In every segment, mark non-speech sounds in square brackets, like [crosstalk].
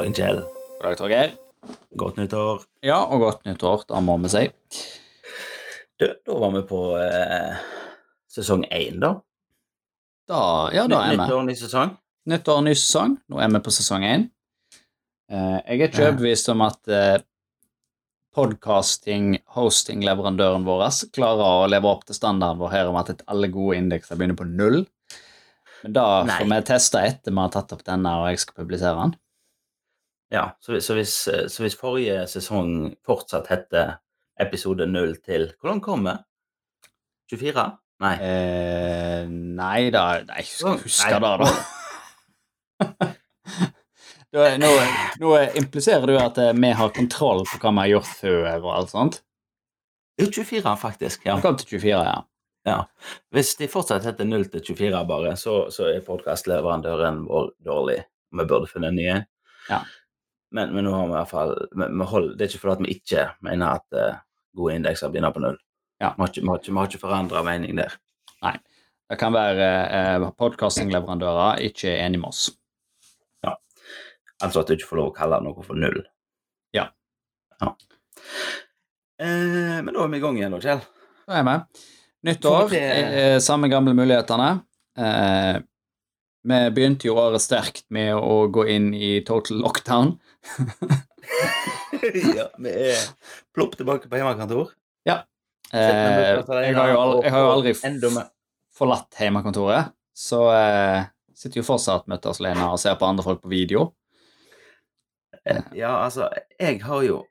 dagen, Kjell. God dag, Torgeir. Godt nyttår. Ja, og godt nyttår, da må vi si. Du, da var vi på eh, sesong én, da. Da, ja, da er vi. Nyttår, ny sesong. Nyttår, ny sesong. Nå er vi på sesong én. Eh, jeg er ikke overbevist om at eh, podcasting, hosting-leverandøren vår klarer å leve opp til standarden vår her om at alle gode indekser begynner på null. Men da Nei. får vi teste etter vi har tatt opp denne og jeg skal publisere den. Ja, så, så, hvis, eh, så hvis forrige sesong fortsatt heter episode 0 til Hvor langt kom vi? 24? Nei. Eh, nei da Nei, jeg skal Nei. huske det, da. [laughs] Da nå, nå impliserer du at eh, vi har kontroll på hva vi har gjort før og alt sånt? Jo, 24, faktisk. ja. Kom til 24, ja. ja. Hvis de fortsatt heter 0 til 24 bare, så, så er podkastleverandøren vår dårlig. Vi burde funnet en ny en. Ja. Men, men nå har vi i hvert fall vi, vi holder, Det er ikke fordi vi ikke mener at uh, gode indekser begynner på null. Ja. Vi har ikke, vi har ikke, vi har ikke forandra mening der. Nei. Det kan være eh, podkastingleverandører ikke er enig med oss. Ja. Altså at du ikke får lov å kalle noe for null. Ja. ja. Eh, men da er vi i gang igjen, da, Kjell. Da er vi. Nytt år, vi- eh, samme gamle mulighetene. Eh, vi begynte jo året sterkt med å gå inn i total lockdown. [laughs] ja, vi er plopp tilbake på hjemmekontor. Eh, jeg, har jo aldri, har jo aldri forlatt hjemmekontoret, så eh, sitter jo fortsatt møter oss Lena og ser på andre folk på video. Ja, altså, jeg har jo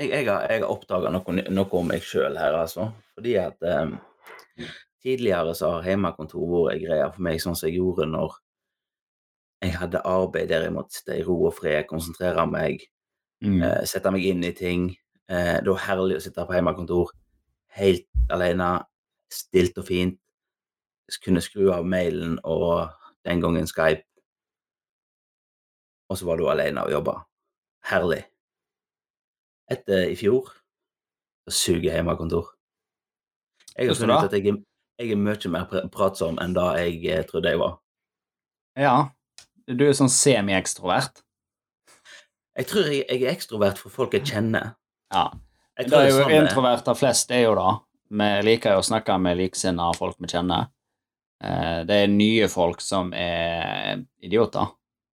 Jeg, jeg har, jeg har oppdaga noe, noe om meg sjøl her, altså. Fordi at eh, tidligere så har hjemmekontor vært ei greie for meg, sånn som jeg gjorde når jeg hadde arbeid der jeg måtte sitte i ro og fred, konsentrere meg, Mm. eh, sette meg inn i ting. Eh, det var herlig å sitte på hjemmekontor helt alene, stilt og fint. Kunne skru av mailen og den gangen Skype. Og så var du alene og jobba. Herlig. Etter i fjor så suger hjemmekontor. Jeg har funnet ut at jeg jeg er mye mer pratsom enn det jeg eh, trodde jeg var. Ja, du er sånn semi-ekstrovert. Jeg tror jeg, jeg er ekstrovert for folk jeg kjenner. Ja. Jeg Det er jo samme- introverter flest er jo da. Vi liker jo å snakke med liksinnede folk vi kjenner. Eh, Det er nye folk som er idioter.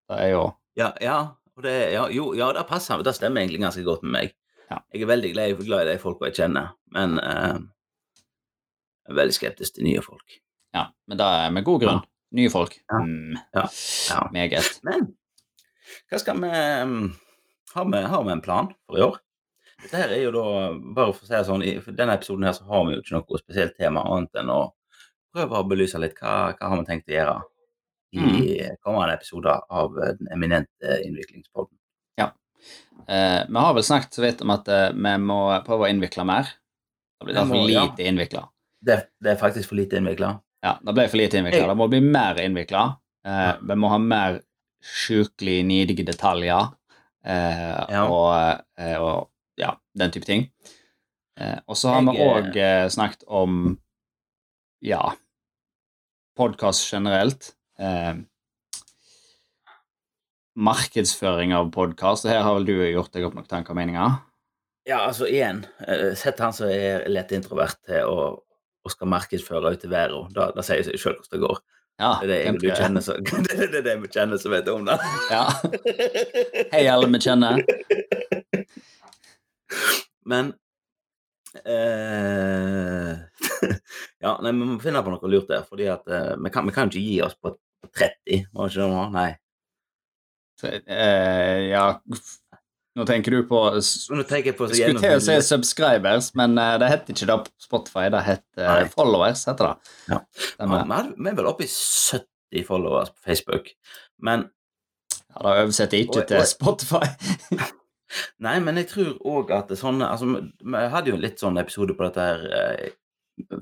Det er jo Ja, ja, det, ja, jo, ja, det passer. Det stemmer egentlig ganske godt med meg. Ja. Jeg er veldig glad, glad i de folka jeg kjenner, men eh, jeg er veldig skeptisk til nye folk. Ja, men det er med god grunn. Nye folk. Ja. Mm, Ja. meget. Men hva skal vi Har vi, har vi en plan for i år? Dette her er jo da, bare for å si det sånn, i denne episoden her så har vi jo ikke noe spesielt tema annet enn å prøve å belyse litt hva, hva har vi tenkt å gjøre i kommende episoder av den eminente innviklingspodden. Eh, vi har vel snakket så vidt om at eh, vi må prøve å innvikle mer. Det blir for lite ja. innvikla. Det, det er faktisk for lite innvikla. Ja, det ble for lite innvikla. Det må bli mer innvikla. Eh, vi må ha mer sjukelig nidige detaljer eh, Ja. og, eh, og ja, den type ting. Eh, og så har Jeg, vi eh, òg eh, snakket om ja podkast generelt. Eh, markedsføring av podkast. Her har vel du gjort deg opp noen tanker og meninger? Ja, altså igjen, sett han som er lett introvert til å, å skal markedsføre ut til verden. Da, da sier seg sjøl hvordan det går. Ja, Det er det jeg og du kjenner som [laughs] det, er det vi kjenner som vet om det. Ja. Hei, alle vi kjenner. Men eh, [laughs] Ja, nei, vi må finne på noe lurt der. fordi at eh, vi, kan, vi kan ikke gi oss på, på 30, må vi ikke det? Nei. Så, eh, ja Nå tenker du på Nå tenker jeg på så Skulle til å si subscribers, men eh, det heter ikke det på Spotify. Det heter Nei. followers, heter det. Ja. Ja, vi er- Vi er vel oppe i 70 followers på Facebook. Men Ja, det oversetter ikke Oi, til. Spotify. [laughs] Nei, men jeg tror òg at det sånne altså, Vi vi hadde jo en litt sånn episode på dette her eh,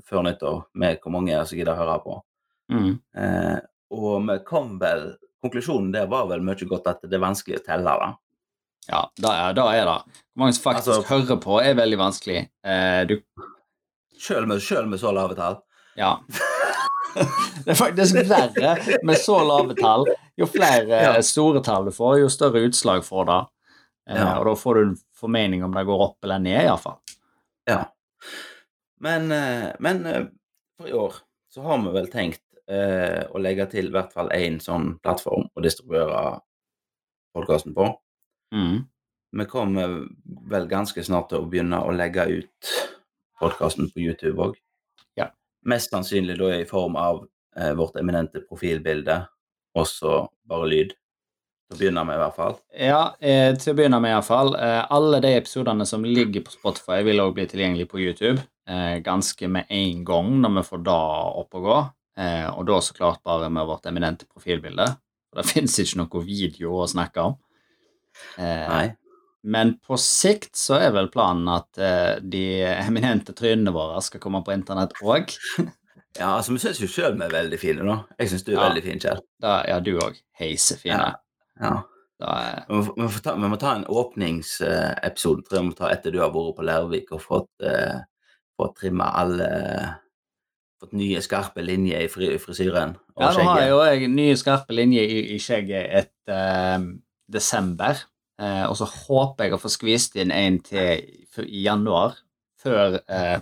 før nyttår, med hvor mange som gidder å høre på. Mm. Eh, og vi kom vel Konklusjonen der var vel mye godt at det er vanskelig å telle, da. Ja, da er, da er det. Hvor mange som faktisk Altså- hører på, er veldig vanskelig. Eh, du Sjøl med, med så lave tall. Ja. [laughs] Det er faktisk verre med så lave tall jo flere Ja. store tall du får, jo større utslag får det. Eh, Ja. Og da får du en formening om det går opp eller ned, iallfall. Ja. Men, eh, men eh, for i år så har vi vel tenkt eh, å legge til i hvert fall én sånn plattform å distribuere podkasten på. Mm. Vi kommer vel ganske snart til å begynne å legge ut podkasten på YouTube òg. Ja. Mest sannsynlig da i form av eh, vårt eminente profilbilde, og så bare lyd. Til å begynne med, i hvert fall. Ja, eh, til å begynne med iallfall. Eh, alle de episodene som ligger på Spotify, vil også bli tilgjengelig på YouTube eh, ganske med en gang når vi får det opp og gå. Eh, og da så klart bare med vårt eminente profilbilde. For det [laughs] fins ikke noe video å snakke om. Eh, Nei. men på sikt så er vel planen at eh, de eminente trynene våre skal komme på internett òg. [laughs] Ja, altså, vi syns jo sjøl vi er veldig fine, da. Jeg syns du er Ja. veldig fin, Kjell. Ja, du òg. Heisefine. Ja. Da er- Vi må, vi, må ta, vi må ta en åpningsepisode, tror jeg vi må ta etter du har vært på Lærvik og fått, eh, fått trimma alle Fått nye, skarpe linjer i frisyren og Ja, nå har jeg jo jeg nye skarpe linjer i, i skjegget etter eh, desember. Eh, og så håper jeg å få skvist inn en til i januar, før eh,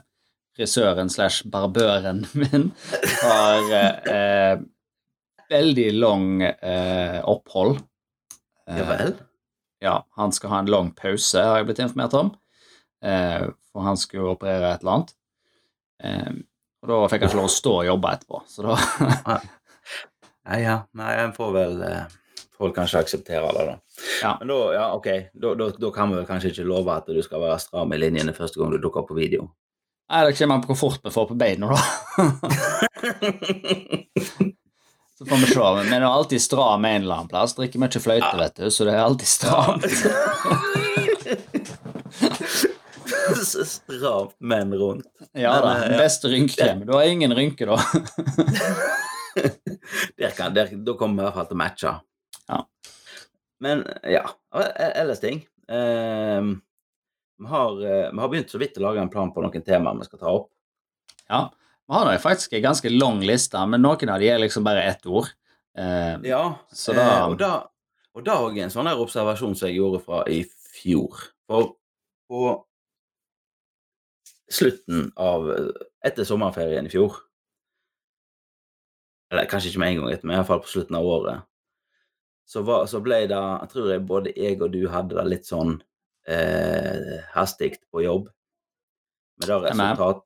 frisøren slash barbøren [laughs] min har eh, eh, veldig lang eh, opphold. Eh, Ja vel? ja, han skal ha en lang pause, har jeg blitt informert om. Eh, for han skulle operere et eller annet. Eh, og da fikk han ikke lov å stå og jobbe etterpå, så da [laughs] Nei, ja. Nei, en får vel vel kanskje aksepterer det, da. Ja. Men da, ja, ok. Da, da, da kan vi kanskje ikke love at du skal være stram i linjene første gang du dukker opp på video. Nei, det kommer an på hvor fort vi får på beina, da. [laughs] Så får vi se. Men vi er alltid stram en eller annen plass. Drikker mye fløyte, vet du, så det er alltid stramt. [laughs] Stramt, men rundt. Ja da. Den eh, ja. Beste rynkekremen. Du har ingen rynker, da. [laughs] Der kan, der, da kommer vi i hvert fall til å matche. Ja. Men ja, e- ellers ting. Ehm, vi, har, eh, vi har begynt så vidt å lage en plan på noen temaer vi skal ta opp. Ja. Vi har faktisk en ganske lang liste, men noen av de er liksom bare ett ord. Eh, Ja, Så da- eh, og da og da òg en sånn der observasjon som jeg gjorde fra i fjor. For på slutten av Etter sommerferien i fjor Eller kanskje ikke med en gang etter, men iallfall på slutten av året. Så, var, så ble det Jeg tror jeg både jeg og du hadde det litt sånn eh, hastig på jobb. Med det resultat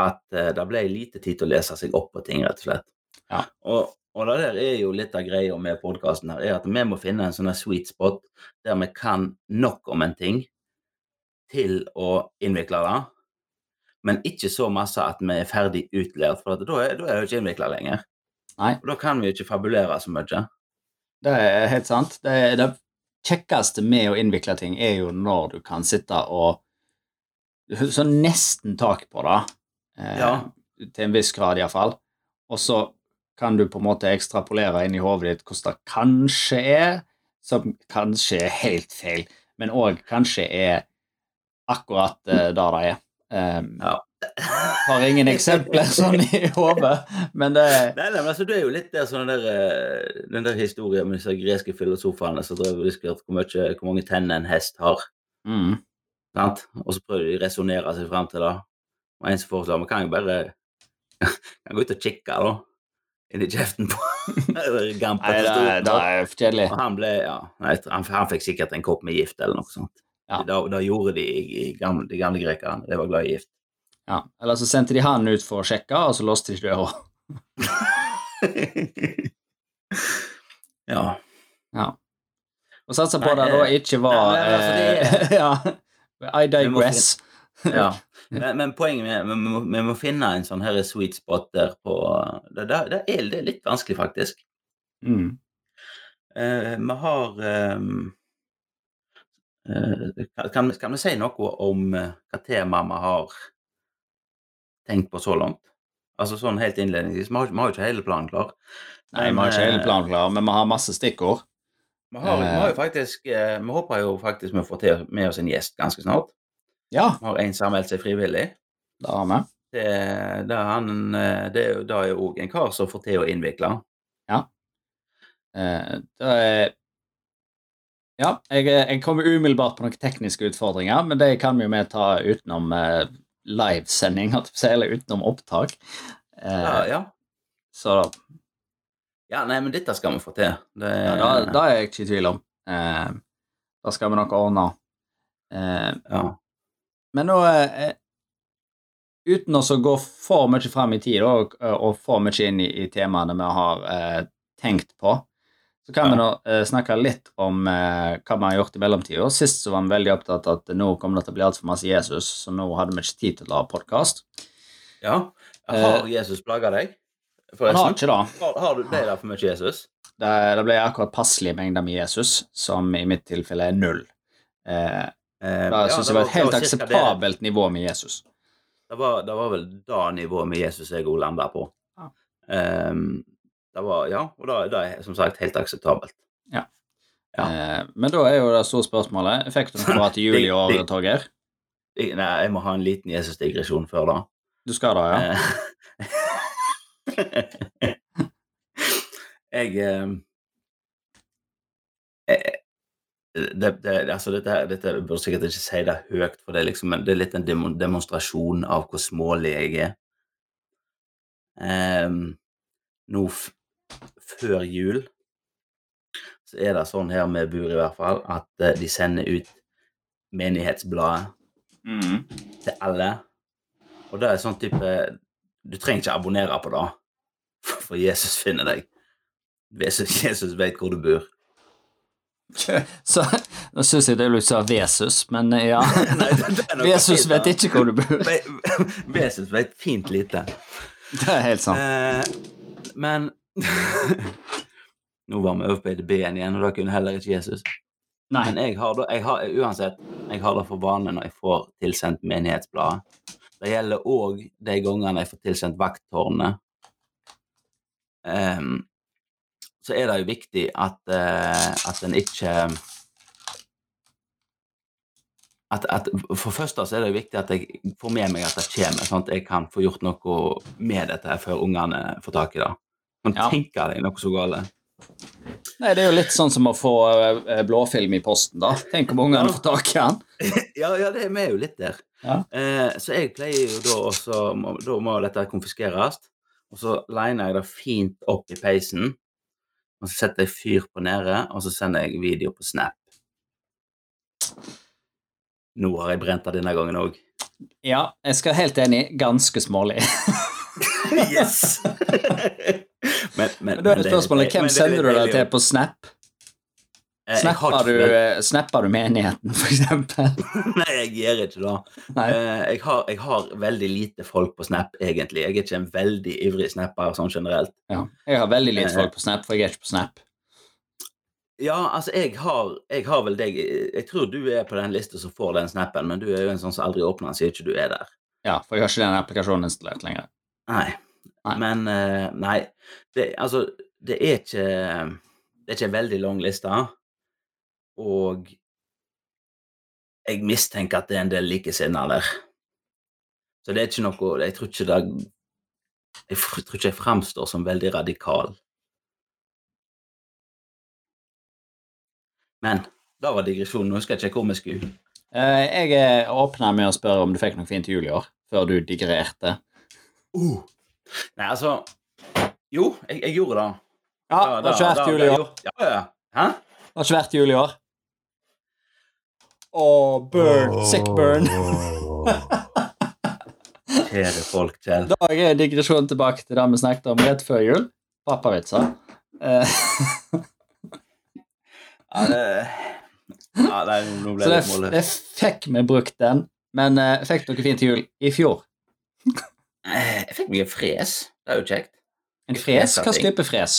at eh, det ble lite tid til å lese seg opp på ting, rett og slett. Ja. Og, og det der er jo litt av greia med podkasten her, er at vi må finne en sånn sweet spot der vi kan nok om en ting til å innvikle det, men ikke så masse at vi er ferdig utlært, for da er, da er jo ikke innvikla lenger. Nei. Og da kan vi jo ikke fabulere så mye. Det er helt sant. Det, det kjekkeste med å innvikle ting er jo når du kan sitte og Så nesten tak på det, eh, Ja. til en viss grad iallfall, og så kan du på en måte ekstrapolere inn i hodet ditt hvordan det kanskje er, som kanskje er helt feil, men òg kanskje er akkurat eh, det det er. Um, Ja. Har ingen eksempler sånn i hodet, men det Nei, nei, men altså, du er jo litt der sånn der, eh, den der historien med disse greske filosofene som drev og diskuterte hvor, mye- hvor mange tenner en hest har. mm, Sant? Og så prøvde de å resonnere seg frem til det. Og en som foreslår vi kan jo bare [laughs] kan gå ut og kikke, da. Inn i kjeften på [laughs] gampa Nei, det, er- det er for kjedelig. Og han ble, ja, nei, han, han fikk sikkert en kopp med gift eller noe sånt. Ja. Da, da gjorde de i, i gamle, de gamle grekerne. De var glad i gift. Ja, Eller så sendte de han ut for å sjekke, og så låste de døra. [laughs] ja. Ja. Og satsa på Nei, det da eh, ikke var nei, men altså, det eh, [laughs] Ja. I digress. ja. [laughs] Men, men poenget med vi må, vi må finne en sånn her sweet spot der på Det, det, det, er, det er litt vanskelig, faktisk. Mm. Uh, vi har um, uh, kan, kan vi si noe om hva tema vi har tenkt på så langt? Altså sånn helt innledningsvis. Vi har, vi har jo ikke hele planen klar. Nei, vi har ikke hele planen klar, men vi har masse stikkord. Vi har, vi har jo faktisk eh, Vi håper jo faktisk vi får til med oss en gjest ganske snart. Ja, Vi har en som har meldt seg frivillig. det har vi. Det, det, han, eh, det, er jo- det er jo òg en kar som får til å innvikle. Ja. Eh, det er Ja, jeg, jeg kommer umiddelbart på noen tekniske utfordringer, men det kan vi jo vi ta utenom eh, livesending, eller utenom opptak. Eh, Ja, ja. Så ja, nei, men dette skal vi få til. Det, ja, da, da er jeg ikke i tvil om. Eh, da skal vi nok ordne. Eh, ja. Men nå eh, Uten å gå for mye fram i tid og, og for mye inn i, i temaene vi har eh, tenkt på, så kan vi nå eh, snakke litt om eh, hva vi har gjort i mellomtida. Sist så var vi veldig opptatt av at nå kommer det til å bli altfor masse Jesus, så nå hadde vi ikke tid til å lage podkast. ja. Har Jesus plaga deg? Forresten? Han har ikke det. Har, har du, ble det for mye Jesus? Det, det ble akkurat passelige mengder med Jesus, som i mitt tilfelle er null. Eh, Eh, da ja, syns det jeg var et helt det var akseptabelt det. nivå med Jesus. Det var, det var vel da nivået med Jesus jeg òg landa på. Ja. Ehm, det var, ja, og da, det er som sagt helt akseptabelt. Ja. Eh, men da er jo det store spørsmålet Fikk du noe bra til jul i [laughs] år, Det- Torgeir? Nei, jeg må ha en liten Jesus-digresjon før da. Du skal da, ja? Eh, [laughs] jeg, eh, jeg det, det, altså dette, dette jeg burde sikkert ikke si det høyt, for det er, liksom, det er litt en demonstrasjon av hvor smålig jeg er. Ehm, nå før jul så er det sånn her vi bor i hvert fall, at eh, de sender ut menighetsbladet Mm. til alle. Og det er sånn type Du trenger ikke abonnere på det, for Jesus finner deg. Jesus, Jesus vet hvor du bor. [laughs] Så Nå syns jeg det er litt sånn Vesus, men eh, ja. [laughs] Nei, Vesus vet ikke hvor du bor. Vesus [laughs] vet fint lite. Det er helt sant. Eh, men Nå var vi over på EDB-en igjen, og da kunne heller ikke Jesus. Nei. Men jeg har, da, jeg har uansett jeg har det for vane når jeg får tilsendt menighetsbladet. Det gjelder òg de gangene jeg får tilsendt Vakttårnet. Um, så er det jo viktig at, uh, at en ikke at, at For det første så er det jo viktig at jeg får med meg at det kommer, sånn at jeg kan få gjort noe med dette før ungene får tak i det. Kan Ja. tenke deg noe så gale. Nei, det er jo litt sånn som å få eh, blåfilm i posten, da. Tenk om ungene får tak i den. [laughs] Ja, ja, det er vi jo litt der. Ja. Eh, så jeg pleier jo da også Da må dette konfiskeres. Og så liner jeg det fint opp i peisen. Og så setter jeg fyr på nede, og så sender jeg video på Snap. Nå har jeg brent det denne gangen òg. Ja, jeg skal helt enig. Ganske smålig. [laughs] yes! [laughs] men, men, Men da er det spørsmålet hvem sender du deg til på Snap? Eh, Snapper du, ikke det. eh, snapper du menigheten, for eksempel? [laughs] Nei, jeg gjør ikke det. Eh, jeg, har, jeg har veldig lite folk på Snap, egentlig. Jeg er ikke en veldig ivrig snapper sånn generelt. Ja. Jeg har veldig lite Eh. folk på Snap, for jeg er ikke på Snap. Ja, altså, jeg har, jeg har vel deg Jeg tror du er på den lista som får den snappen, men du er jo en sånn som aldri åpner den, sier ikke du er der. Ja, for jeg har ikke den applikasjonen installert lenger. Nei. Nei. Men uh, nei. Det, altså, det er ikke Det er ikke en veldig lang liste. Og jeg mistenker at det er en del likesinnede der. Så det er ikke noe Jeg tror ikke det Jeg tror ikke jeg framstår som veldig radikal. Men da var digresjonen. Nå husker jeg ikke hvor vi skulle. Eh, Jeg åpna med å spørre om du fikk noe fint jul i år, før du digrerte. Uh. Nei, altså Jo, jeg, jeg gjorde det. Ja, det har ikke vært jul i år. Ja, ja. Hæ? Det har ikke vært jul i år. Å, burn. Sick burn. [laughs] Kjære folk, kjære. Da er digresjonen tilbake til det vi snakket om rett før jul. Pappavitser. Eh, Ja, det, ja, det, nå ble Så det det, fikk vi brukt den. Men uh, fikk dere fint til jul i fjor? Eh, Jeg fikk mye fres. Det er jo kjekt. En fres? Hva slipper type fres?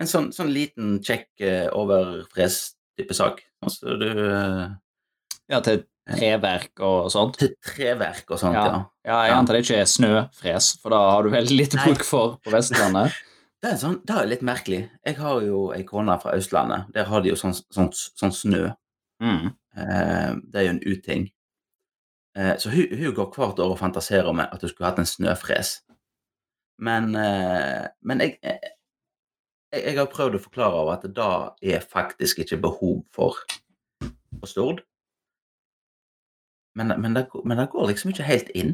En sånn, sånn liten, kjekk uh, overfres-type sak. Altså du eh, Ja, til treverk og sånt? Til treverk og sånt, Ja. ja. Ja, jeg antar det ikke er snøfres, for da har du veldig lite bruk for på Vestlandet. [laughs] Det er, sånn, det er litt merkelig. Jeg har jo ei kone fra Østlandet. Der har de jo sånn, sånn, sånn snø. Mm. Det er jo en uting. Eh, så hun, hun går hvert år og fantaserer om at hun skulle hatt en snøfres. Men, eh, men jeg, jeg, jeg, jeg har prøvd å forklare over at det da er faktisk ikke behov for på Stord. Men, men, det, men det går liksom ikke helt inn.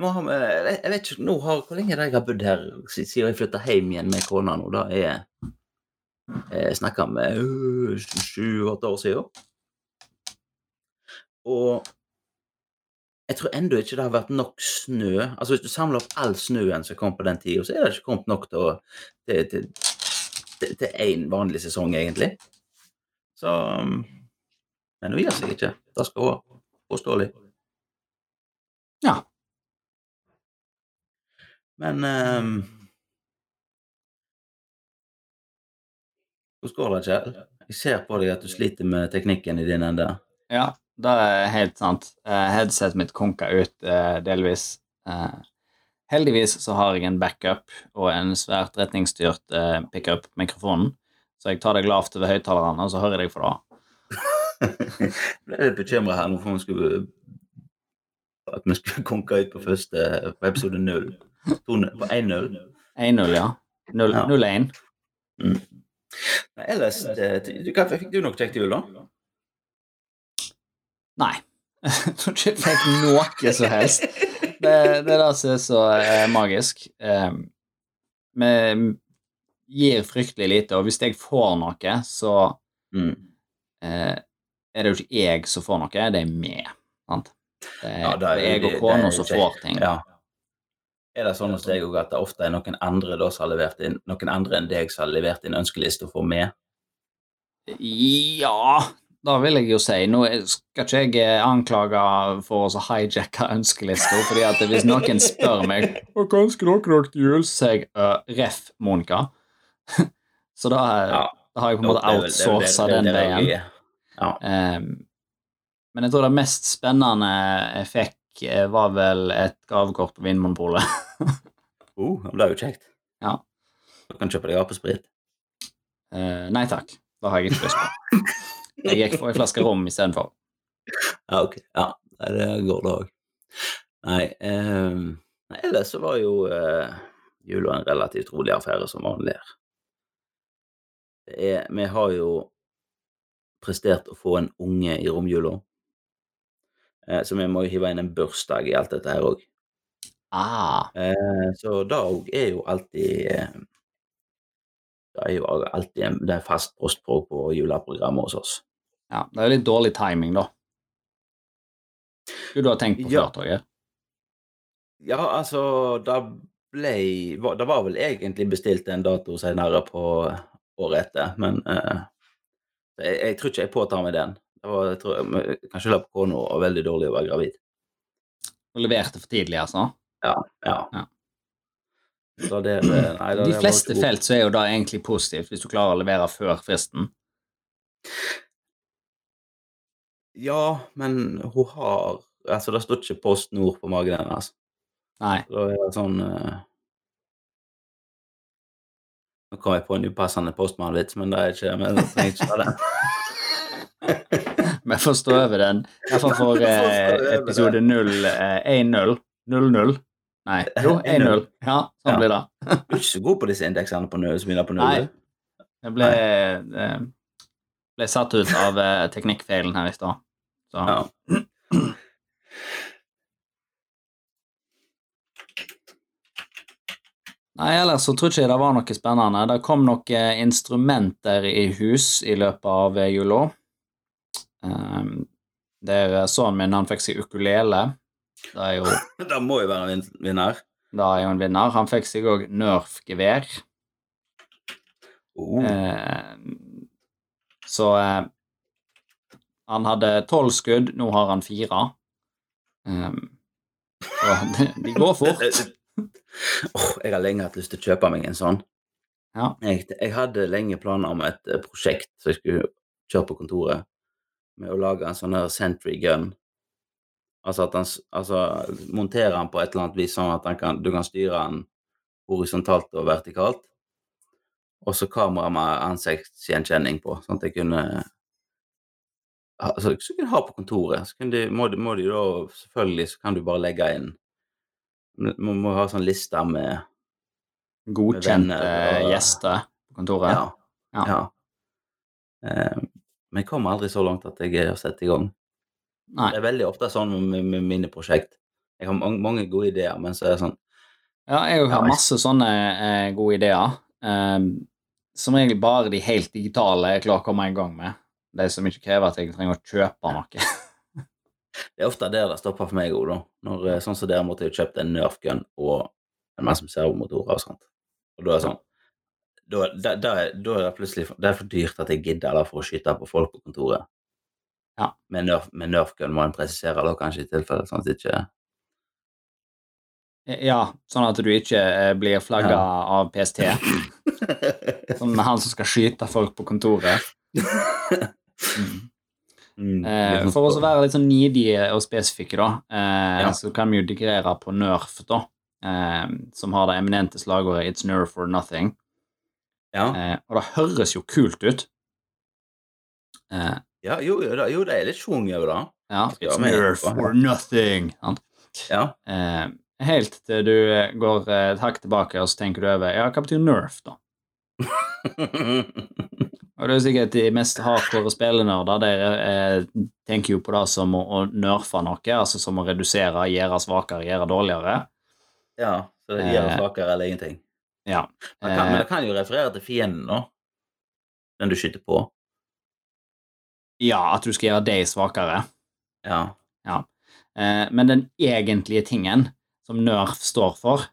Nå har vi, jeg jeg vet ikke nå har, Hvor lenge jeg har bodd her si- siden jeg flytta hjem igjen med kona nå? Da er jeg snakka med øh, sju-åtte år siden. Og jeg tror ennå ikke det har vært nok snø. Altså Hvis du samler opp all snøen som kom på den tida, så er det ikke kommet nok til én vanlig sesong, egentlig. Så um, Men hun gir seg ikke. Det skal ha. Påståelig. Ja. Men um, Hvordan går det, Kjell? Jeg ser på deg at du sliter med teknikken i din ende. Ja, det er helt sant. Eh, Headsetet mitt konka ut eh, delvis. Eh, heldigvis så har jeg en backup og en svært retningsstyrt eh, pickup på mikrofonen, så jeg tar deg lavt over høyttalerne, og så hører jeg deg for [laughs] da. Jeg ble litt bekymra her nå for skulle at vi skulle konke ut på første på episode null. To På 1-0. 1-0, ja. 0 Ja. 0-1. Ellers det, du, hva, Fikk du noe kjekt jul, da? Nei. [laughs] Jeg fikk noe som helst. Det, det er det som er så eh, magisk. Eh, vi gir fryktelig lite, og hvis jeg får noe, så Mm. eh, er det jo ikke jeg som får noe, det er vi. Sant? Det er, Ja, det er- det er jeg og kona som får ting. Ja. Er det sånn hos deg òg at det ofte er noen andre da som har levert inn, noen andre enn deg som har levert inn ønskelista få med? Ja, da vil jeg jo si. Nå er- skal ikke jeg eh, anklage for å hijacke ønskelista, fordi at hvis noen spør meg «Hva ønsker dere til jul, så sier jeg uh, ref. Monica. så da, er- Ja. da har jeg på en måte er er outsourca er den veien. er. Ja. Ehm, men jeg tror det mest spennende jeg fikk, eh, var vel et gavekort på Vinmonopolet. [laughs] Oh, det ble jo kjekt. Ja. Du kan kjøpe deg apesprit. Uh, nei takk, det har jeg ikke lyst på. [laughs] Jeg gikk for en flaske rom istedenfor. [laughs] Ja, ok. Ja, det går det òg. Nei, eh, nei, ellers så var jo eh, jula en relativt rolig affære som vanlig her. Er, vi har jo prestert å få en unge i romjula, eh, så vi må jo hive inn en bursdag i alt dette her òg. Ah, Eh, så det òg er jo alltid eh, er jo alltid en, det er fast post på, på juleprogrammet hos oss. ja, det er litt dårlig timing, da. Skulle du ha tenkt på Ja. før, Ja, altså, det ble var- Det var vel egentlig bestilt en dato senere på året etter, men eh, jeg, jeg tror ikke jeg påtar meg den. Det var, jeg tror, jeg kan skylde på kona og veldig dårlig å være gravid. Og leverte for tidlig, altså? Ja. ja. Ja. Så det, [clears throat] nei, de fleste felt så er jo da egentlig positivt, hvis du klarer å levere før fristen. Ja, men hun har Altså, det står ikke Post Nord på magen hennes. Nei. Da er det sånn uh... Nå kom jeg på en upassende postmannvits, men det er ikke Men jeg trenger ikke ta den. Vi får stå over den. I hvert fall for [laughs] eh, episode 0, eh, 1-0. 0-0. Nei, [laughs] jo, 1-0. Ja, sånn Ja. blir det. [laughs] Du er ikke så god på disse indeksene på null, som begynner på null. Nei. Jeg ble, eh, ble satt ut av eh, teknikkfeilen her i stad. Så Ja. [clears throat] Nei, ellers så tror ikke jeg det var noe spennende. Det kom noen instrumenter i hus i løpet av eh, jula. Um, der eh, sønnen min han fikk seg ukulele. Det er jo, [laughs] Det må jo være en vinner. det er jo en vinner. Han fikk seg òg Nerf-gevær. Oh. Eh, så eh, han hadde tolv skudd, nå har han fire. Så [laughs] de, de går fort. [laughs] oh, jeg har lenge hatt lyst til å kjøpe meg en sånn. Ja. Jeg, jeg hadde lenge planer om et eh, prosjekt som jeg skulle kjøre på kontoret, med å lage en sånn her Sentry gun. Altså at han altså, monterer den på et eller annet vis sånn at han kan, du kan styre den horisontalt og vertikalt. Og så kamera med ansiktsgjenkjenning på, sånn at jeg kunne ha- så, kunne jeg ha på kontoret. Så de, må, de, må de da Selvfølgelig så kan du bare legge inn må, må ha sånn liste med Godkjente og- gjester på kontoret? Ja. Ja. ja. Eh, men jeg kommer aldri så langt at jeg har sett i gang. Nei. Det er veldig ofte sånn med, med mine prosjekt. Jeg har mange, gode ideer, men så er det sånn Ja, jeg har jeg- masse sånne eh, gode ideer. Eh, som regel bare de helt digitale jeg klarer å komme i gang med. De som ikke krever at jeg trenger å kjøpe noe. Det er ofte der det stopper for meg òg, da. Når, eh, sånn som dere måtte jo kjøpt en Nerf gun og en masse servomotorer og sånt. Og da er det sånn da, da, da, da er det plutselig det er for dyrt at jeg gidder for å skyte på folk på kontoret. Ja. Med Nerf, med nerfgun må en presisere da kanskje i tilfelle sånn at ikke Ja, sånn at du ikke eh, blir flagga Ja. av PST. [laughs] Som han som skal skyte folk på kontoret. [laughs] Mm. Mm, Eh, for å være litt sånn nidige og spesifikke, da, eh, Ja. så kan vi jo digrere på Nerf, da. Eh, som har det eminente slagordet 'It's Nerf or nothing'. Ja, Eh, og det høres jo kult ut. Eh, ja jo, jo, da- jo, det er litt schwung over det. ja, It's Nerf or nothing. Ja. Ja. Eh, helt til du eh, går eh, et hakk tilbake, og så tenker du over Ja, hva betyr Nerf, da? [laughs] Og det er sikkert de mest hardcore spillenerder dere eh, tenker jo på det som å, å nerfe noe, altså som å redusere, gjøre svakere, gjøre dårligere. ja, så det gjør Eh, svakere eller ingenting. Ja. Men, kan, men Eh, det kan jo referere til fienden, da. Den du skyter på. Ja, at du skal gjøre deg svakere. Ja. Eh, men den egentlige tingen som NERF står for,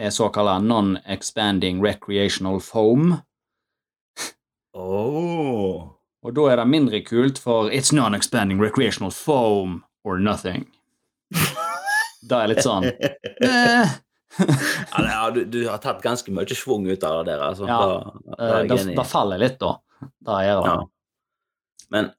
er såkalla non-expanding recreational foam. Oh. Og da er det mindre kult, for it's non-expanding recreational foam or nothing. Da er litt sånn eh, ja, du, du har tatt ganske mye schwung ut av det der, altså. Ja, da, da eh, Da, jeg faller litt, da. Da gjør jeg det. Ja. Men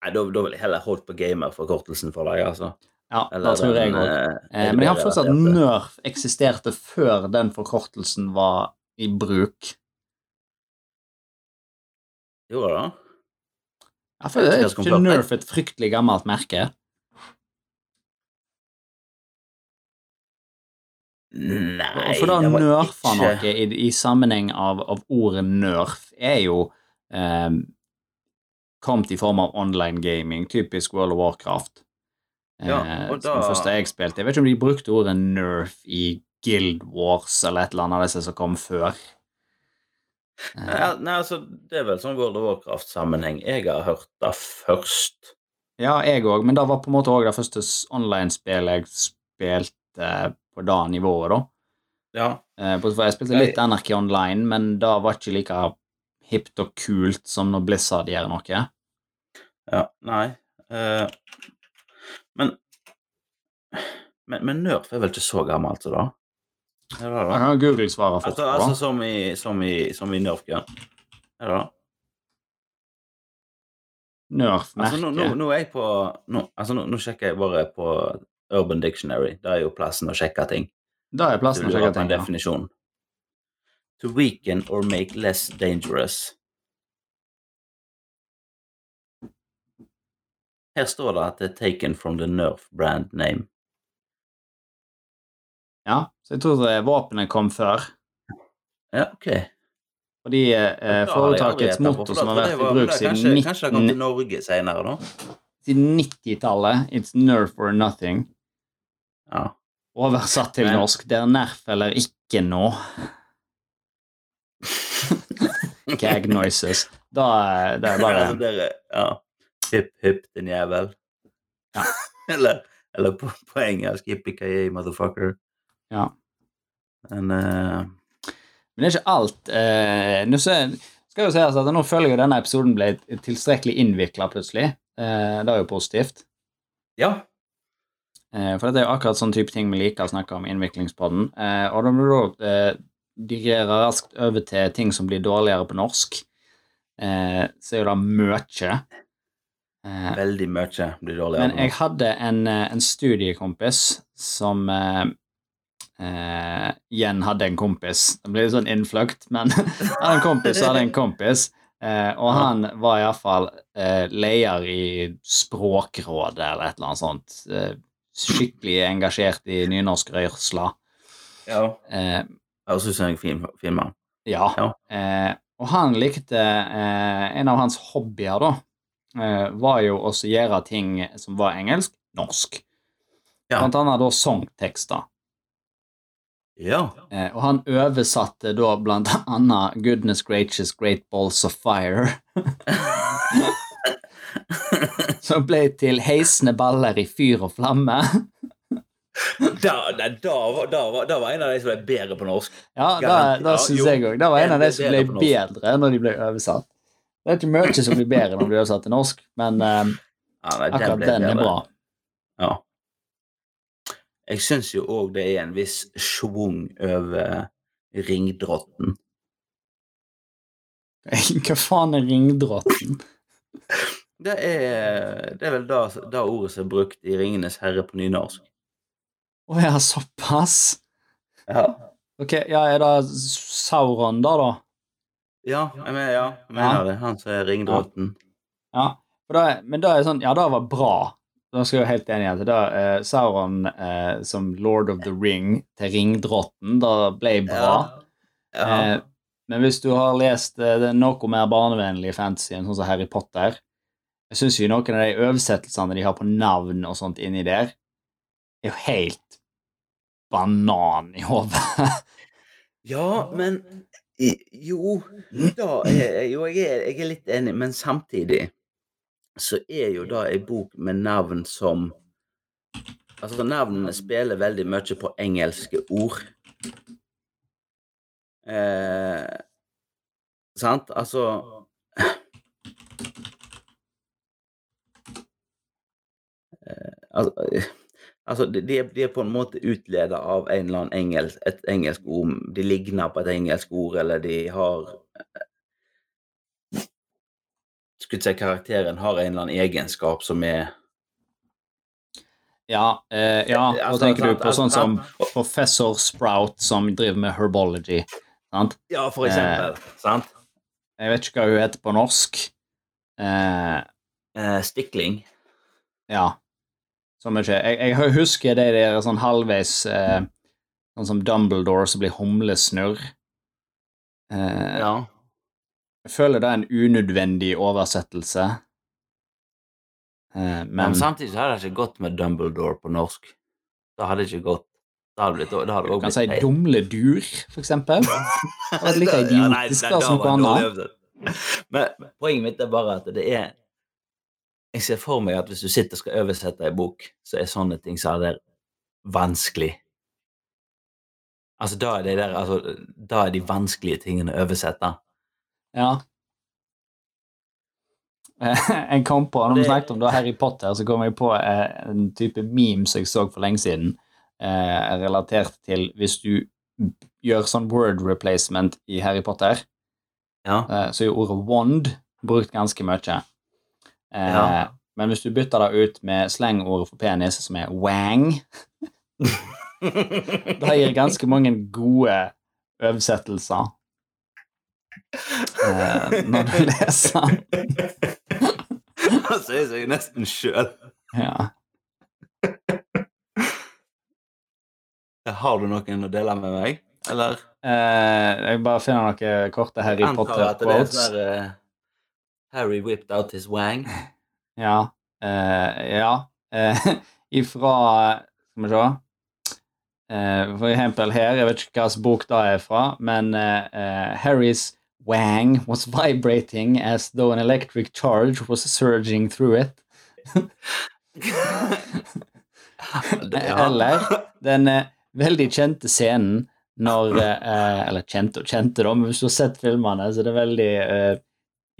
Nei, da, da vil jeg heller holdt på gamer-forkortelsen for deg, altså. Ja, Eller det tror jeg òg. eh, Eh, men jeg har fortsatt at. NERF eksisterte før den forkortelsen var i bruk. Gjorde det? Ja, for det Jeg er ikke. NERF et fryktelig gammelt merke? Nei, For da nerfa ikke- noe i, i sammenheng av, av ordet nerf er jo kommet i form av online gaming, typisk World of Warcraft. Eh, Ja, og Som da- Som første jeg spilte. Jeg vet ikke om de brukte ordet nerf i Guild Wars eller et eller annet av disse som kom før. [laughs] Eh, Nei, nei, altså, det er vel sånn World of Warcraft-sammenheng. Jeg har hørt det først. Ja, jeg òg, men det var på en måte òg det første online-spillet jeg spilte på det nivået, da. Ja. Eh, jeg spilte litt Anarchy Online, men det var ikke like hipt og kult som når Blizzard gjør noe. ja nei. uh, men, men Men Nerf er vel ikke så gammelt da? Er det det? kan Google svare fort Altså, altså som i, som i, som i Nerf Gun? Er det det? Nerf-merket Altså, nå, nå, nå er jeg på nå, altså, nå, sjekker jeg bare på Urban Dictionary. Det er jo plassen å sjekke ting. Da er plassen å sjekke ting. ja. definisjon. To weaken or make less dangerous. Her står det at det er taken from the Nerf brand name. Ja, så jeg tror det våpenet kom før. Ja, ok. Fordi eh, foretakets motto som har vært i bruk siden Kanskje, kanskje det kom 19 til Norge senere, da? siden 90-tallet, It's Nerf or nothing. Ja. Oversatt til norsk, det er nerf eller ikke nå. Gag noises. Da er det er bare altså, dere, ja. Hipp, hipp, din jævel. Ja. [laughs] eller, eller på, på engelsk yippee motherfucker. Ja. Men uh... Men det er ikke alt. Uh, nå så- skal jo sies at Nå føler jeg jo denne episoden ble tilstrekkelig innvikla plutselig. Uh, det er jo positivt. ja. Eh, for dette er jo akkurat sånn type ting vi liker å snakke om i Innviklingspodden. Eh, og da må du eh, raskt over til ting som blir dårligere på norsk. Eh, så er jo det mye. Eh, Veldig mye blir dårligere. men jeg hadde en, eh, en studiekompis som eh, eh, igjen hadde en kompis. Det blir litt sånn innfløkt, men [laughs] hadde en kompis hadde en kompis. Eh, og han var iallfall eh, leder i Språkrådet eller et eller annet sånt. Eh, skikkelig engasjert i nynorsk rørsla. Ja. Høres ut som en fin, mann. ja. Ja. Eh, og han likte eh, En av hans hobbyer, da, eh, var jo å gjøre ting som var engelsk, norsk. Ja. Blant annet da sangtekster. Ja. Eh, og han oversatte da blant annet 'Goodness gracious great balls of fire', [laughs] [laughs] som ble til 'Heisende baller i fyr og flamme'. [laughs] Da, da, da, da, var- en av de som ble bedre på norsk. Ja, Garant- syns jeg òg. Det var en av de som ble bedre når de ble oversatt. Det er ikke mye som blir bedre når de blir oversatt til norsk, men um, Ja, nei, akkurat den er bra. Ja. Jeg syns jo òg det er en viss schwung over ringdrotten. [laughs] Hva faen er ringdrotten? [laughs] Det er, det er vel da ordet som er brukt i 'Ringenes herre' på nynorsk. Å ja, såpass? Ja. Ok, ja, er det Sauron da, da? Ja, jeg mener, ja, jeg mener det. Han som er ringdrotten. Ja, er- men da er det sånn, ja, det var bra. Da skal jeg være helt enig i at det eh, Sauron eh, som Lord of the Ring til ringdrotten, da ble bra. Ja. Eh, men hvis du har lest eh, noe mer barnevennlige fantasyen, sånn som Harry Potter Jeg syns jo noen av de oversettelsene de har på navn og sånt inni der, er jo helt banan i hodet. Ja, men Jo, da er jo jeg, er, jeg er litt enig, men samtidig så er jo da ei bok med navn som Altså, navnene spiller veldig mye på engelske ord. Eh, sant? Altså altså, Altså, de, de, er, på en måte utleda av en eller annen engelsk, et engelsk ord. De ligner på et engelsk ord, eller de har eh, Skulle si karakteren har en eller annen egenskap som er Ja, eh, ja hva Altså, tenker du sant, på sånn som professor Sprout som driver med herbology. Sant? Ja, for eksempel. sant? Jeg vet ikke hva hun heter på norsk. Eh, Eh, stikling. ja. Så mye. Jeg, jeg husker det der sånn halvveis eh, Sånn som Dumbledore som blir humlesnurr. Eh, Ja. Jeg føler det er en unødvendig oversettelse. Eh, Men, men samtidig så hadde det ikke gått med Dumbledore på norsk. Det hadde ikke gått. Det hadde blitt, det hadde du kan si dumledur, for eksempel. Det var like Ja, nei, idiotisk nei, da da som noe annet. Men poenget mitt er bare at det er Jeg ser for meg at hvis du sitter og skal oversette ei bok, så er sånne ting så er vanskelig. Altså, da er, det der, altså, da er de vanskelige tingene å oversette. Ja. [laughs] Jeg kom på, Når vi snakket om da Harry Potter, så kom jeg på eh, en type meme som jeg så for lenge siden, eh, relatert til hvis du gjør sånn word replacement i Harry Potter, Ja. eh, så er ordet wand brukt ganske mye. Eh, Ja. Men hvis du bytter det ut med slengordet for penis, som er wang, [laughs] det gir ganske mange gode oversettelser eh, når du leser. Han sier seg nesten sjøl. Ja. Har du noen å dele med meg, eller? Eh, jeg bare finner noen korte Harry Antar at det er Potter-quotes. Harry whipped out his wang. [laughs] Ja. Uh, ja. Uh, [laughs] ifra Skal vi se. uh, for eksempel her, jeg vet ikke hvilken bok det er fra, men Harrys wang was vibrating as though an electric charge was surging through it. [laughs] Eller den veldig kjente scenen når Eller kjente og kjente, da, men hvis du har sett filmene, så er det veldig eh,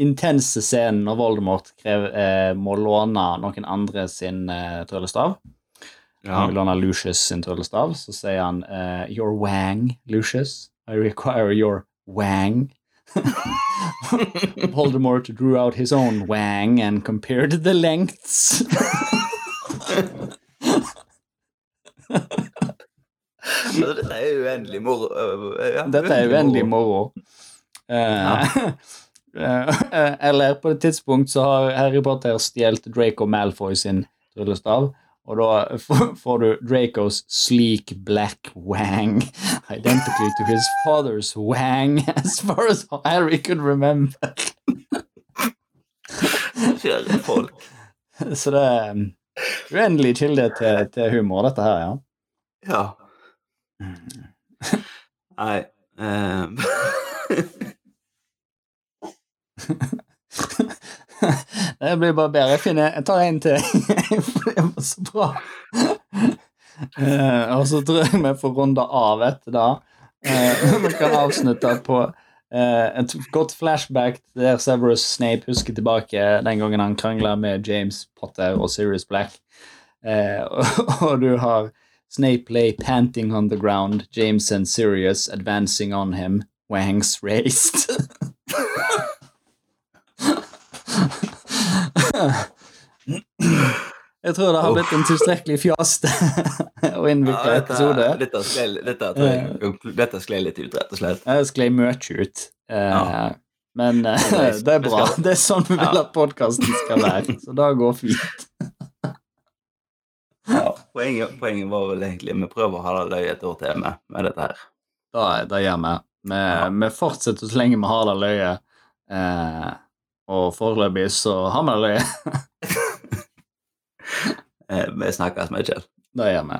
intense scenen når Voldemort krev, eh, må låne noen andre sin eh, tryllestav. Ja. Han vil låne Lucius sin tryllestav, så sier han eh, Your wang, Lucius. I require your wang. [laughs] Voldemort drew out his own wang and compared the lengths. [laughs] Dette er uendelig moro. ja, Dette er uendelig moro. Eh, eh, [laughs] [laughs] eller på et tidspunkt så har Harry Potter stjålet Draco Malfoy sin tryllestav, Og da får du Dracos sleek black wang, identically to his father's wang, [laughs] as far as Harry could remember. Kjære folk. [laughs] Så det er um, uendelig kilde til, til humor, dette her, ja. Ja. Nei ehm, [laughs] Det blir bare bedre. Jeg, finner, jeg tar en til. [laughs] For det var så bra. Uh, og så tror jeg vi får runde av etter det. Uh, [laughs] vi kan avslutte på uh, et godt flashback der Severus Snape husker tilbake den gangen han krangla med James Potter og Sirius Black. Og, og du har Snape lay panting on the ground, James and Sirius advancing on him, wangs raised. Jeg tror det har blitt en tilstrekkelig fjaste og innvikla ja, episode. dette, sklei, dette, jeg, dette sklei litt ut, rett og slett. Det sklei mye ut. Eh, Ja. Men eh, Det er bra. Det er sånn vi vil Ja. at podkasten skal være. Så det går fint. Ja, poenget, poenget var vel egentlig Vi prøver å ha det løye et år til med, med dette her. Da, det gjør vi. Vi, vi fortsetter så lenge vi har det løye. Eh, og foreløpig så har vi det. [laughs] [laughs] Eh, Vi snakkes, Michael. Det gjør vi.